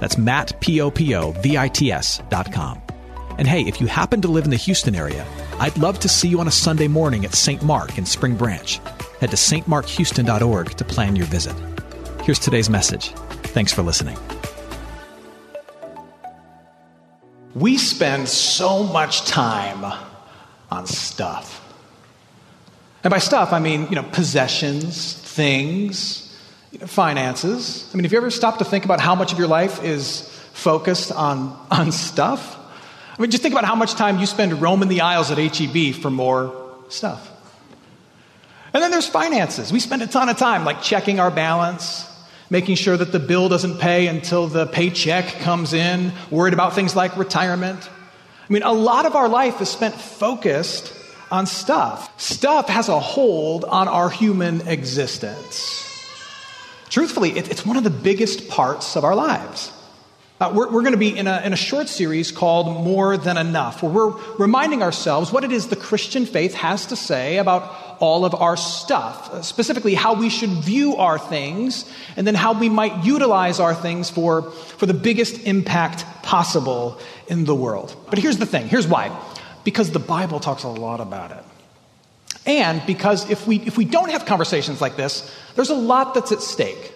That's Matt, P-O-P-O-V-I-T-S dot com. And hey, if you happen to live in the Houston area, I'd love to see you on a Sunday morning at St. Mark in Spring Branch. Head to stmarkhouston.org to plan your visit. Here's today's message. Thanks for listening. We spend so much time on stuff. And by stuff, I mean, you know, possessions, things, finances. I mean, have you ever stopped to think about how much of your life is focused on, on stuff? I mean, just think about how much time you spend roaming the aisles at HEB for more stuff. And then there's finances. We spend a ton of time like checking our balance, making sure that the bill doesn't pay until the paycheck comes in, worried about things like retirement. I mean, a lot of our life is spent focused on stuff. Stuff has a hold on our human existence. Truthfully, it, it's one of the biggest parts of our lives. Uh, we're, we're going to be in a, in a short series called More Than Enough, where we're reminding ourselves what it is the Christian faith has to say about all of our stuff, uh, specifically how we should view our things, and then how we might utilize our things for, for the biggest impact possible in the world. But here's the thing here's why because the Bible talks a lot about it. And because if we, if we don't have conversations like this, there's a lot that's at stake.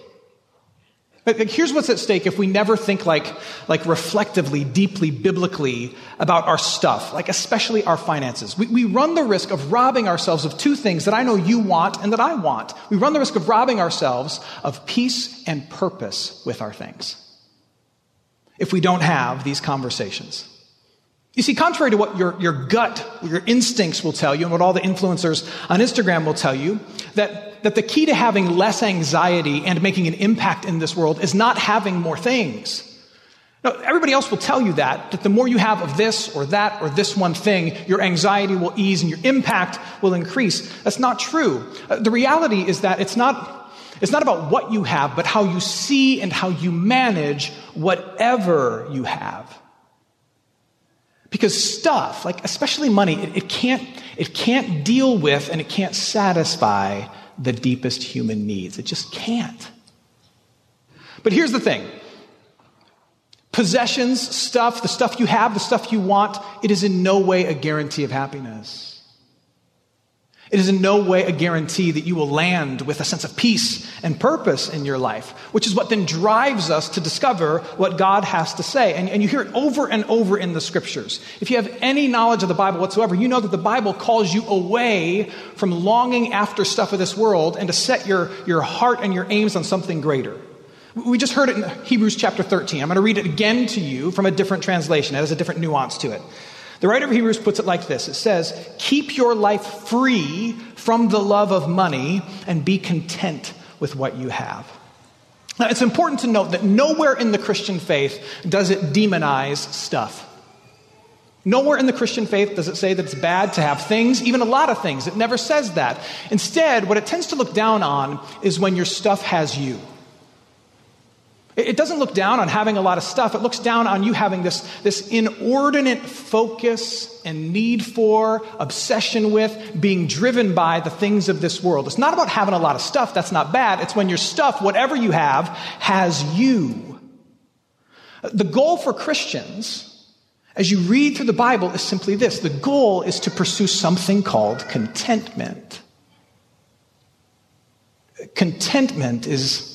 But here's what's at stake if we never think like, like reflectively, deeply, biblically about our stuff, like especially our finances. We, we run the risk of robbing ourselves of two things that I know you want and that I want. We run the risk of robbing ourselves of peace and purpose with our things if we don't have these conversations. You see, contrary to what your, your gut, your instincts will tell you, and what all the influencers on Instagram will tell you, that, that the key to having less anxiety and making an impact in this world is not having more things. Now, everybody else will tell you that, that the more you have of this or that or this one thing, your anxiety will ease and your impact will increase. That's not true. Uh, the reality is that it's not, it's not about what you have, but how you see and how you manage whatever you have. Because stuff, like especially money, it, it, can't, it can't deal with and it can't satisfy the deepest human needs. It just can't. But here's the thing possessions, stuff, the stuff you have, the stuff you want, it is in no way a guarantee of happiness. It is in no way a guarantee that you will land with a sense of peace and purpose in your life, which is what then drives us to discover what God has to say. And, and, you hear it over and over in the scriptures. If you have any knowledge of the Bible whatsoever, you know that the Bible calls you away from longing after stuff of this world and to set your, your heart and your aims on something greater. We just heard it in Hebrews chapter 13. I'm going to read it again to you from a different translation. It has a different nuance to it. The writer of Hebrews puts it like this it says, Keep your life free from the love of money and be content with what you have. Now, it's important to note that nowhere in the Christian faith does it demonize stuff. Nowhere in the Christian faith does it say that it's bad to have things, even a lot of things. It never says that. Instead, what it tends to look down on is when your stuff has you. It doesn't look down on having a lot of stuff. It looks down on you having this, this inordinate focus and need for, obsession with, being driven by the things of this world. It's not about having a lot of stuff. That's not bad. It's when your stuff, whatever you have, has you. The goal for Christians, as you read through the Bible, is simply this the goal is to pursue something called contentment. Contentment is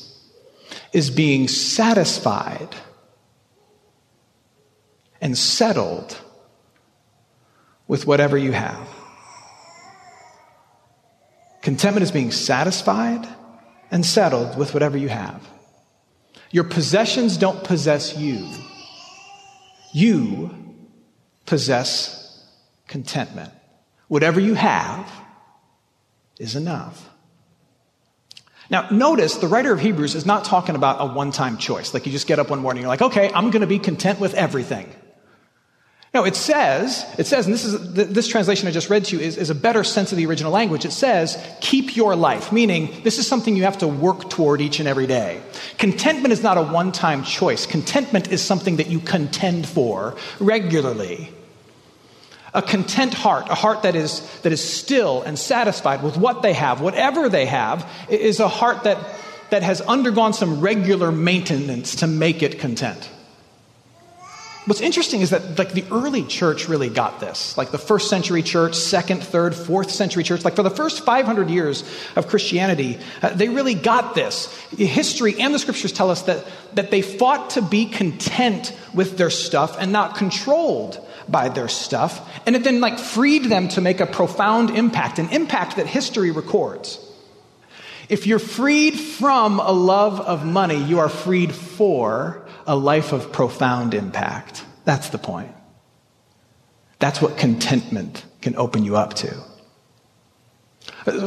is being satisfied and settled with whatever you have. Contentment is being satisfied and settled with whatever you have. Your possessions don't possess you. You possess contentment. Whatever you have is enough. Now, notice the writer of Hebrews is not talking about a one time choice. Like you just get up one morning, you're like, okay, I'm going to be content with everything. No, it says, it says, and this is, this translation I just read to you is, is a better sense of the original language. It says, keep your life, meaning this is something you have to work toward each and every day. Contentment is not a one time choice. Contentment is something that you contend for regularly. A content heart, a heart that is, that is still and satisfied with what they have, whatever they have, is a heart that, that has undergone some regular maintenance to make it content. What's interesting is that like the early church really got this. Like the first century church, second, third, fourth century church, like for the first 500 years of Christianity, uh, they really got this. History and the scriptures tell us that, that they fought to be content with their stuff and not controlled by their stuff. And it then like freed them to make a profound impact, an impact that history records. If you're freed from a love of money, you are freed for a life of profound impact. That's the point. That's what contentment can open you up to.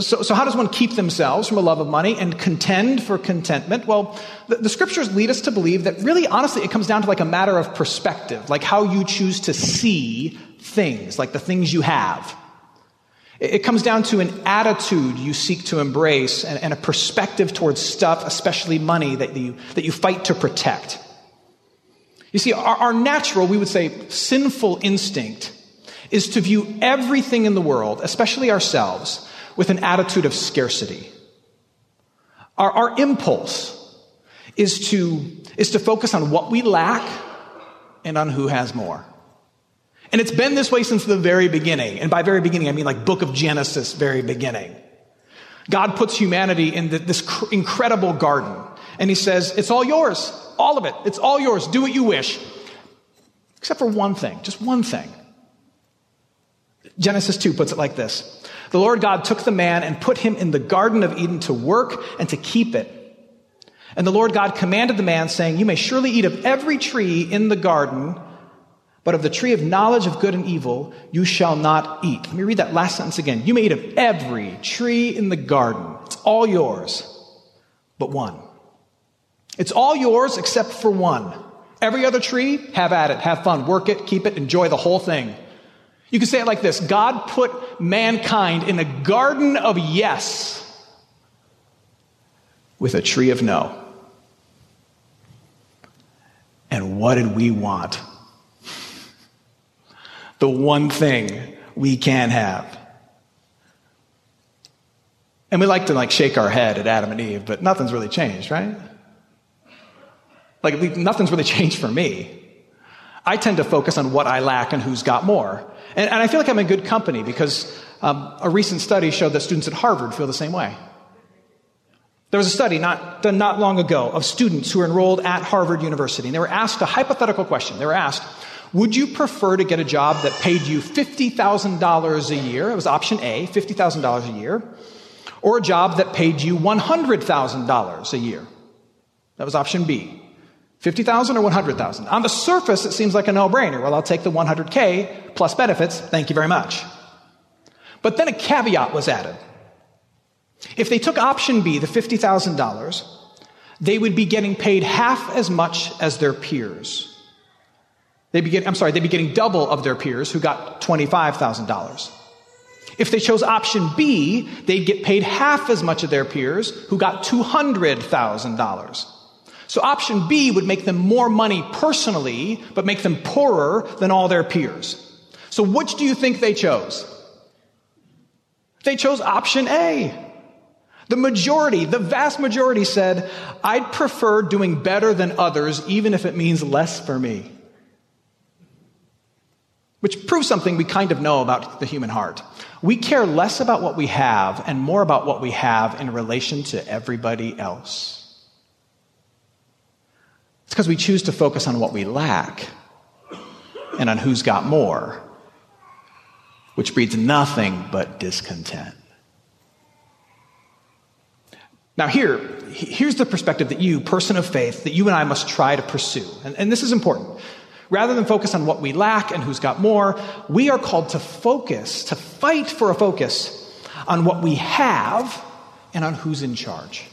So, so, how does one keep themselves from a love of money and contend for contentment? Well, the, the, scriptures lead us to believe that really, honestly, it comes down to like a matter of perspective, like how you choose to see things, like the things you have. It, comes down to an attitude you seek to embrace and, and a perspective towards stuff, especially money, that you, that you fight to protect. You see, our, our natural, we would say, sinful instinct is to view everything in the world, especially ourselves, with an attitude of scarcity. Our, our impulse is to, is to focus on what we lack and on who has more. And it's been this way since the very beginning. And by very beginning, I mean like book of Genesis, very beginning. God puts humanity in this cr- incredible garden. And he says, it's all yours. All of it. It's all yours. Do what you wish. Except for one thing, just one thing. Genesis 2 puts it like this The Lord God took the man and put him in the Garden of Eden to work and to keep it. And the Lord God commanded the man, saying, You may surely eat of every tree in the garden, but of the tree of knowledge of good and evil you shall not eat. Let me read that last sentence again. You may eat of every tree in the garden. It's all yours, but one. It's all yours except for one. Every other tree, have at it, have fun, work it, keep it, enjoy the whole thing. You can say it like this God put mankind in a garden of yes with a tree of no. And what did we want? The one thing we can have. And we like to like shake our head at Adam and Eve, but nothing's really changed, right? Like, nothing's really changed for me. I tend to focus on what I lack and who's got more. And, and I feel like I'm in good company because um, a recent study showed that students at Harvard feel the same way. There was a study not, done not long ago of students who were enrolled at Harvard University, and they were asked a hypothetical question. They were asked, Would you prefer to get a job that paid you $50,000 a year? It was option A, $50,000 a year, or a job that paid you $100,000 a year? That was option B. 50,000 or 100,000? On the surface, it seems like a no-brainer. Well, I'll take the 100K plus benefits. Thank you very much. But then a caveat was added. If they took option B, the $50,000, they would be getting paid half as much as their peers. They'd be I'm sorry, they'd be getting double of their peers who got $25,000. If they chose option B, they'd get paid half as much of their peers who got $200,000. So option B would make them more money personally, but make them poorer than all their peers. So which do you think they chose? They chose option A. The majority, the vast majority said, I'd prefer doing better than others, even if it means less for me. Which proves something we kind of know about the human heart. We care less about what we have and more about what we have in relation to everybody else. It's because we choose to focus on what we lack and on who's got more, which breeds nothing but discontent. Now, here, here's the perspective that you, person of faith, that you and I must try to pursue. And, and this is important. Rather than focus on what we lack and who's got more, we are called to focus, to fight for a focus on what we have and on who's in charge.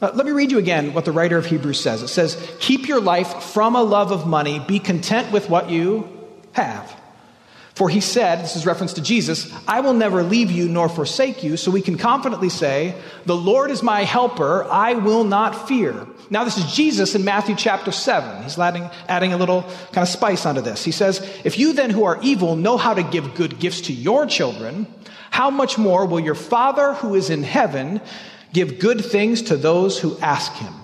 Uh, let me read you again what the writer of Hebrews says. It says, Keep your life from a love of money, be content with what you have. For he said, this is reference to Jesus, I will never leave you nor forsake you. So we can confidently say, The Lord is my helper, I will not fear. Now, this is Jesus in Matthew chapter 7. He's adding, adding a little kind of spice onto this. He says, If you then who are evil know how to give good gifts to your children, how much more will your Father who is in heaven give good things to those who ask him?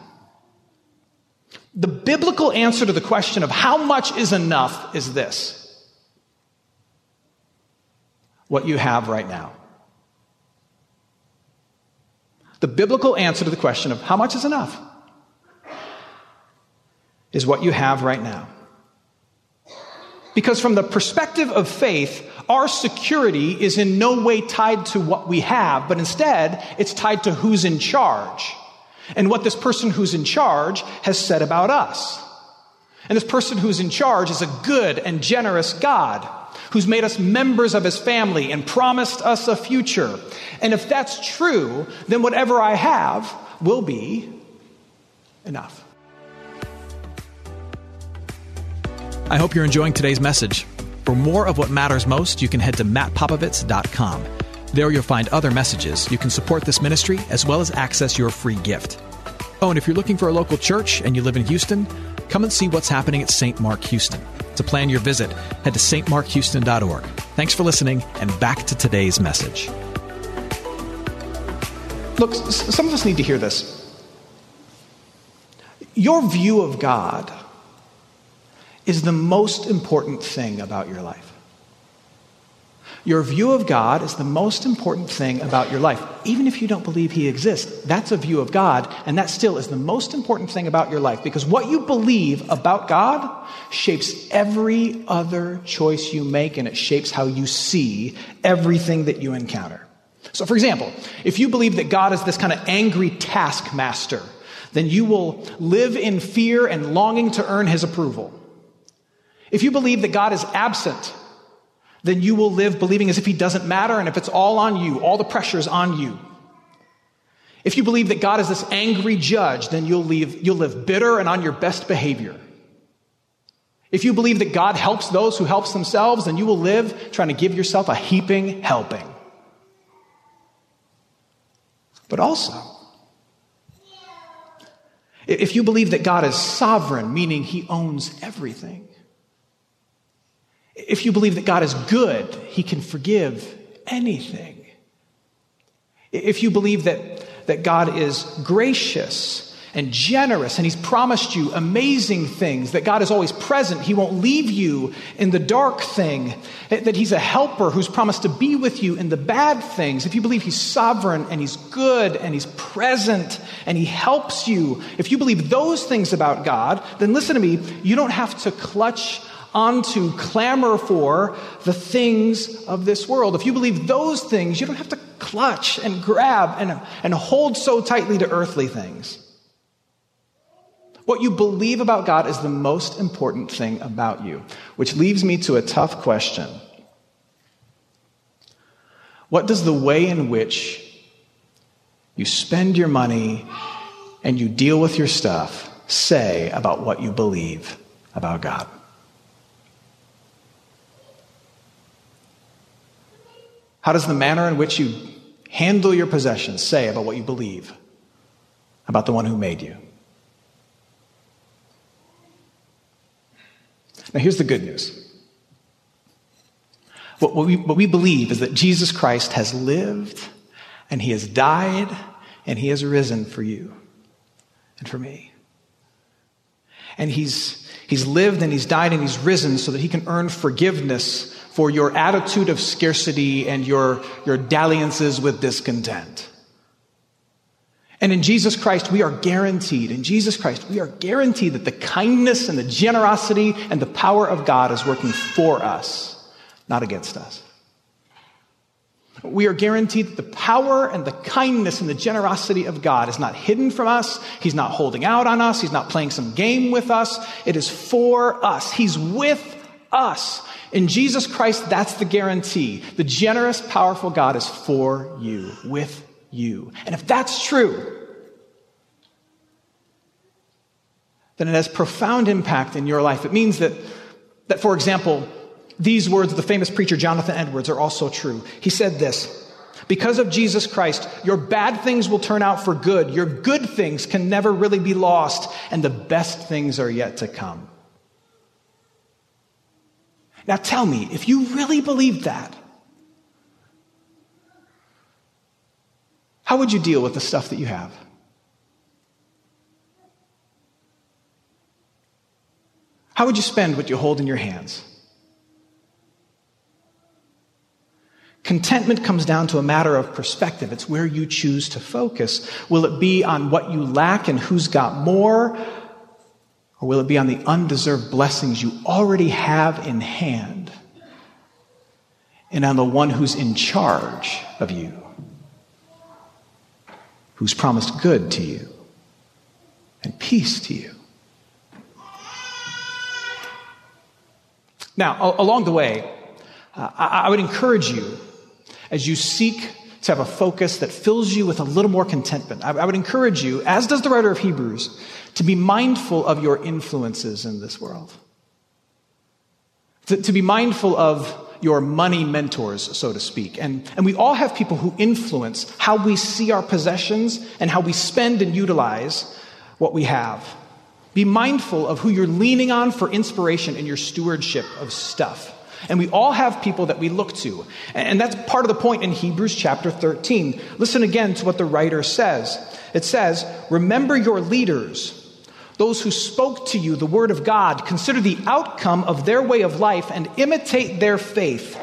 The biblical answer to the question of how much is enough is this what you have right now. The biblical answer to the question of how much is enough is what you have right now. Because from the perspective of faith, our security is in no way tied to what we have, but instead it's tied to who's in charge and what this person who's in charge has said about us. And this person who's in charge is a good and generous God who's made us members of his family and promised us a future. And if that's true, then whatever I have will be enough. I hope you're enjoying today's message. For more of what matters most, you can head to mattpopovits.com. There you'll find other messages. You can support this ministry as well as access your free gift. Oh, and if you're looking for a local church and you live in Houston, come and see what's happening at St. Mark Houston. To plan your visit, head to stmarkhouston.org. Thanks for listening, and back to today's message. Look, some of us need to hear this. Your view of God is the most important thing about your life. Your view of God is the most important thing about your life. Even if you don't believe He exists, that's a view of God, and that still is the most important thing about your life because what you believe about God shapes every other choice you make, and it shapes how you see everything that you encounter. So, for example, if you believe that God is this kind of angry taskmaster, then you will live in fear and longing to earn His approval. If you believe that God is absent, then you will live believing as if He doesn't matter and if it's all on you, all the pressure is on you. If you believe that God is this angry judge, then you'll, leave, you'll live bitter and on your best behavior. If you believe that God helps those who helps themselves, then you will live trying to give yourself a heaping helping. But also, if you believe that God is sovereign, meaning he owns everything, if you believe that God is good, He can forgive anything. If you believe that, that God is gracious and generous and He's promised you amazing things, that God is always present, He won't leave you in the dark thing, that He's a helper who's promised to be with you in the bad things, if you believe He's sovereign and He's good and He's present and He helps you, if you believe those things about God, then listen to me, you don't have to clutch onto clamor for the things of this world. If you believe those things, you don't have to clutch and grab and, and hold so tightly to earthly things. What you believe about God is the most important thing about you, which leaves me to a tough question. What does the way in which you spend your money and you deal with your stuff say about what you believe about God? How does the manner in which you handle your possessions say about what you believe about the one who made you? Now, here's the good news. What, we, what we believe is that Jesus Christ has lived and he has died and he has risen for you and for me. And he's, he's lived and he's died and he's risen so that he can earn forgiveness for your attitude of scarcity and your, your dalliances with discontent. And in Jesus Christ, we are guaranteed, in Jesus Christ, we are guaranteed that the kindness and the generosity and the power of God is working for us, not against us. We are guaranteed that the power and the kindness and the generosity of God is not hidden from us. He's not holding out on us. He's not playing some game with us. It is for us. He's with us. In Jesus Christ, that's the guarantee. The generous, powerful God is for you, with you. And if that's true, then it has profound impact in your life. It means that, that for example, these words of the famous preacher Jonathan Edwards are also true. He said this Because of Jesus Christ, your bad things will turn out for good. Your good things can never really be lost, and the best things are yet to come. Now tell me, if you really believed that, how would you deal with the stuff that you have? How would you spend what you hold in your hands? Contentment comes down to a matter of perspective. It's where you choose to focus. Will it be on what you lack and who's got more? Or will it be on the undeserved blessings you already have in hand and on the one who's in charge of you, who's promised good to you and peace to you? Now, along the way, uh, I would encourage you as you seek to have a focus that fills you with a little more contentment. I, would encourage you, as does the writer of Hebrews, to be mindful of your influences in this world. To, to be mindful of your money mentors, so to speak. And, and we all have people who influence how we see our possessions and how we spend and utilize what we have. Be mindful of who you're leaning on for inspiration in your stewardship of stuff. And we all have people that we look to. And that's part of the point in Hebrews chapter 13. Listen again to what the writer says. It says, Remember your leaders, those who spoke to you the word of God. Consider the outcome of their way of life and imitate their faith.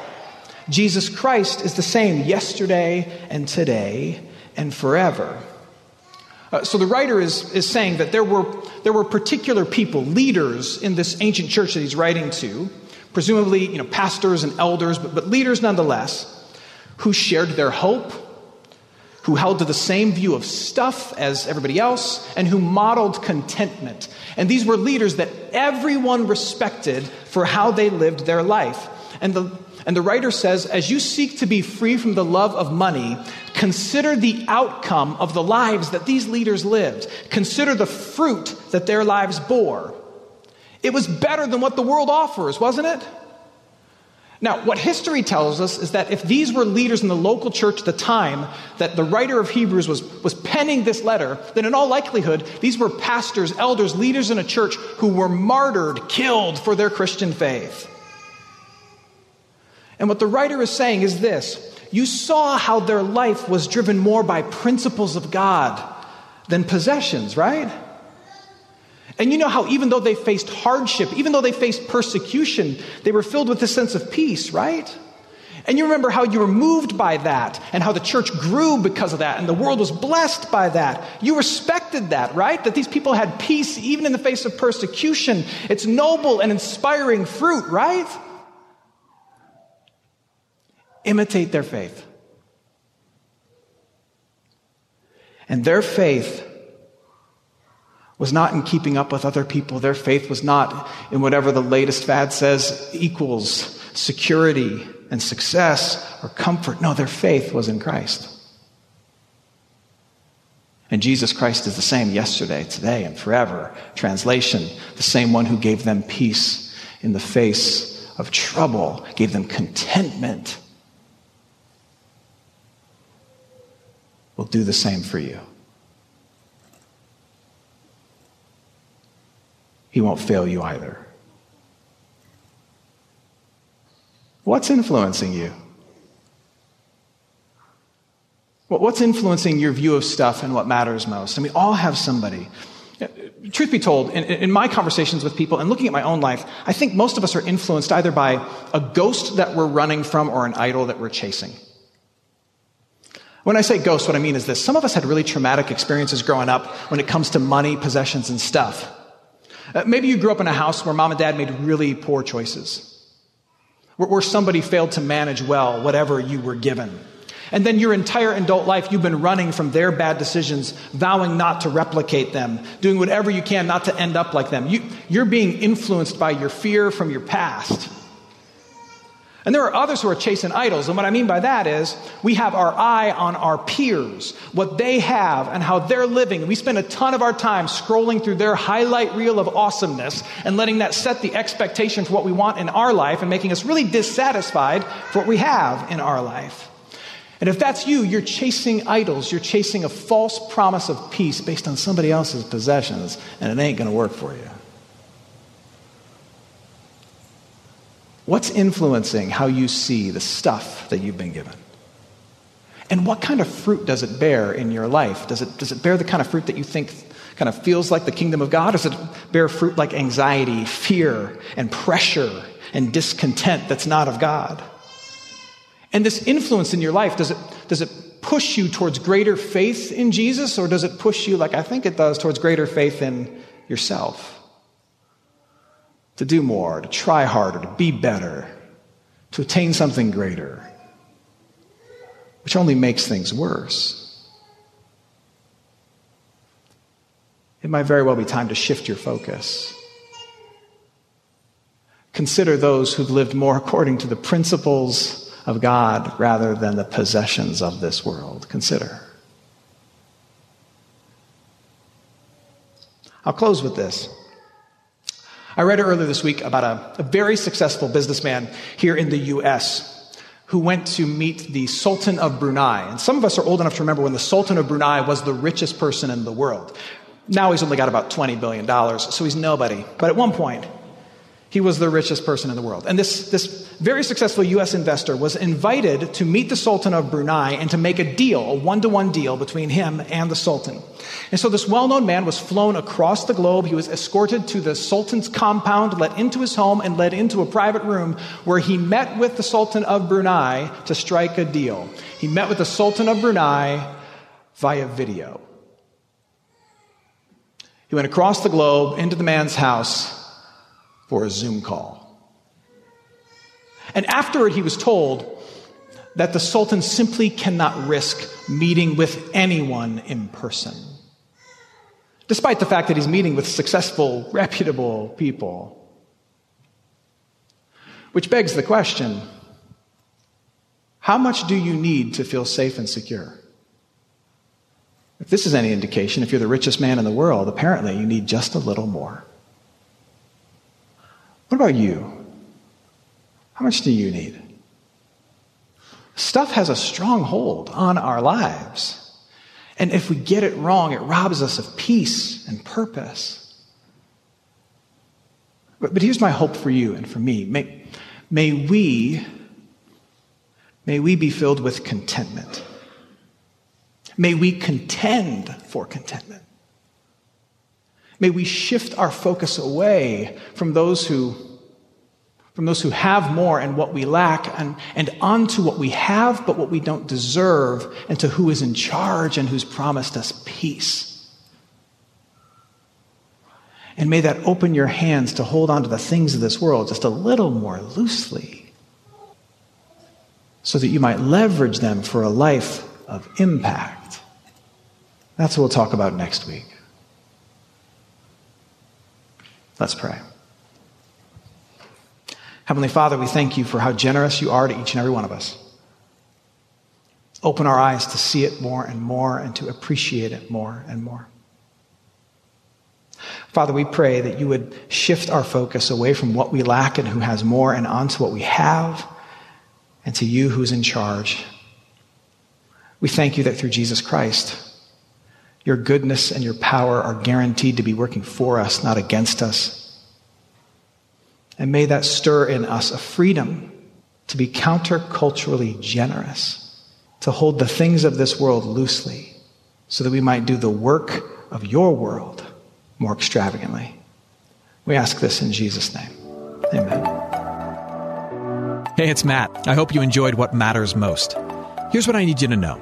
Jesus Christ is the same yesterday and today and forever. Uh, so the writer is, is saying that there were, there were particular people, leaders in this ancient church that he's writing to, presumably you know, pastors and elders, but, but leaders nonetheless, who shared their hope, who held to the same view of stuff as everybody else, and who modeled contentment. And these were leaders that everyone respected for how they lived their life. And the, and the writer says, as you seek to be free from the love of money, consider the outcome of the lives that these leaders lived. Consider the fruit that their lives bore. It was better than what the world offers, wasn't it? Now, what history tells us is that if these were leaders in the local church at the time that the writer of Hebrews was, was penning this letter, then in all likelihood, these were pastors, elders, leaders in a church who were martyred, killed for their Christian faith. And what the writer is saying is this you saw how their life was driven more by principles of God than possessions, right? And you know how, even though they faced hardship, even though they faced persecution, they were filled with this sense of peace, right? And you remember how you were moved by that and how the church grew because of that and the world was blessed by that. You respected that, right? That these people had peace even in the face of persecution. It's noble and inspiring fruit, right? Imitate their faith. And their faith was not in keeping up with other people. Their faith was not in whatever the latest fad says equals security and success or comfort. No, their faith was in Christ. And Jesus Christ is the same yesterday, today, and forever. Translation, the same one who gave them peace in the face of trouble, gave them contentment, will do the same for you. He won't fail you either. What's influencing you? What's influencing your view of stuff and what matters most? And we all have somebody. Truth be told, in, in, my conversations with people and looking at my own life, I think most of us are influenced either by a ghost that we're running from or an idol that we're chasing. When I say ghost, what I mean is this. Some of us had really traumatic experiences growing up when it comes to money, possessions, and stuff. Uh, maybe you grew up in a house where mom and dad made really poor choices, where, where somebody failed to manage well whatever you were given. And then your entire adult life, you've been running from their bad decisions, vowing not to replicate them, doing whatever you can not to end up like them. You, you're being influenced by your fear from your past. And there are others who are chasing idols. And what I mean by that is we have our eye on our peers, what they have and how they're living. We spend a ton of our time scrolling through their highlight reel of awesomeness and letting that set the expectation for what we want in our life and making us really dissatisfied for what we have in our life. And if that's you, you're chasing idols. You're chasing a false promise of peace based on somebody else's possessions, and it ain't going to work for you. What's influencing how you see the stuff that you've been given? And what kind of fruit does it bear in your life? Does it, does it bear the kind of fruit that you think kind of feels like the kingdom of God? Does it bear fruit like anxiety, fear, and pressure and discontent that's not of God? And this influence in your life, does it, does it push you towards greater faith in Jesus, or does it push you, like I think it does, towards greater faith in yourself? To do more, to try harder, to be better, to attain something greater, which only makes things worse. It might very well be time to shift your focus. Consider those who've lived more according to the principles of God rather than the possessions of this world. Consider. I'll close with this. I read earlier this week about a, a very successful businessman here in the U.S who went to meet the Sultan of Brunei. And some of us are old enough to remember when the Sultan of Brunei was the richest person in the world. Now he's only got about $20 billion, so he's nobody. But at one point, he was the richest person in the world. And this, this very successful US investor was invited to meet the Sultan of Brunei and to make a deal, a one to one deal between him and the Sultan. And so this well known man was flown across the globe. He was escorted to the Sultan's compound, let into his home, and led into a private room where he met with the Sultan of Brunei to strike a deal. He met with the Sultan of Brunei via video. He went across the globe into the man's house for a Zoom call. And afterward, he was told that the Sultan simply cannot risk meeting with anyone in person, despite the fact that he's meeting with successful, reputable people. Which begs the question how much do you need to feel safe and secure? If this is any indication, if you're the richest man in the world, apparently you need just a little more. What about you? How much do you need? Stuff has a strong hold on our lives. And if we get it wrong, it robs us of peace and purpose. But, but here's my hope for you and for me. May, may we may we be filled with contentment. May we contend for contentment. May we shift our focus away from those who from those who have more and what we lack, and, and onto what we have but what we don't deserve, and to who is in charge and who's promised us peace. And may that open your hands to hold on to the things of this world just a little more loosely, so that you might leverage them for a life of impact. That's what we'll talk about next week. Let's pray. Heavenly Father, we thank you for how generous you are to each and every one of us. Open our eyes to see it more and more and to appreciate it more and more. Father, we pray that you would shift our focus away from what we lack and who has more and onto what we have and to you who's in charge. We thank you that through Jesus Christ, your goodness and your power are guaranteed to be working for us, not against us. And may that stir in us a freedom to be counterculturally generous, to hold the things of this world loosely, so that we might do the work of your world more extravagantly. We ask this in Jesus' name. Amen. Hey, it's Matt. I hope you enjoyed what matters most. Here's what I need you to know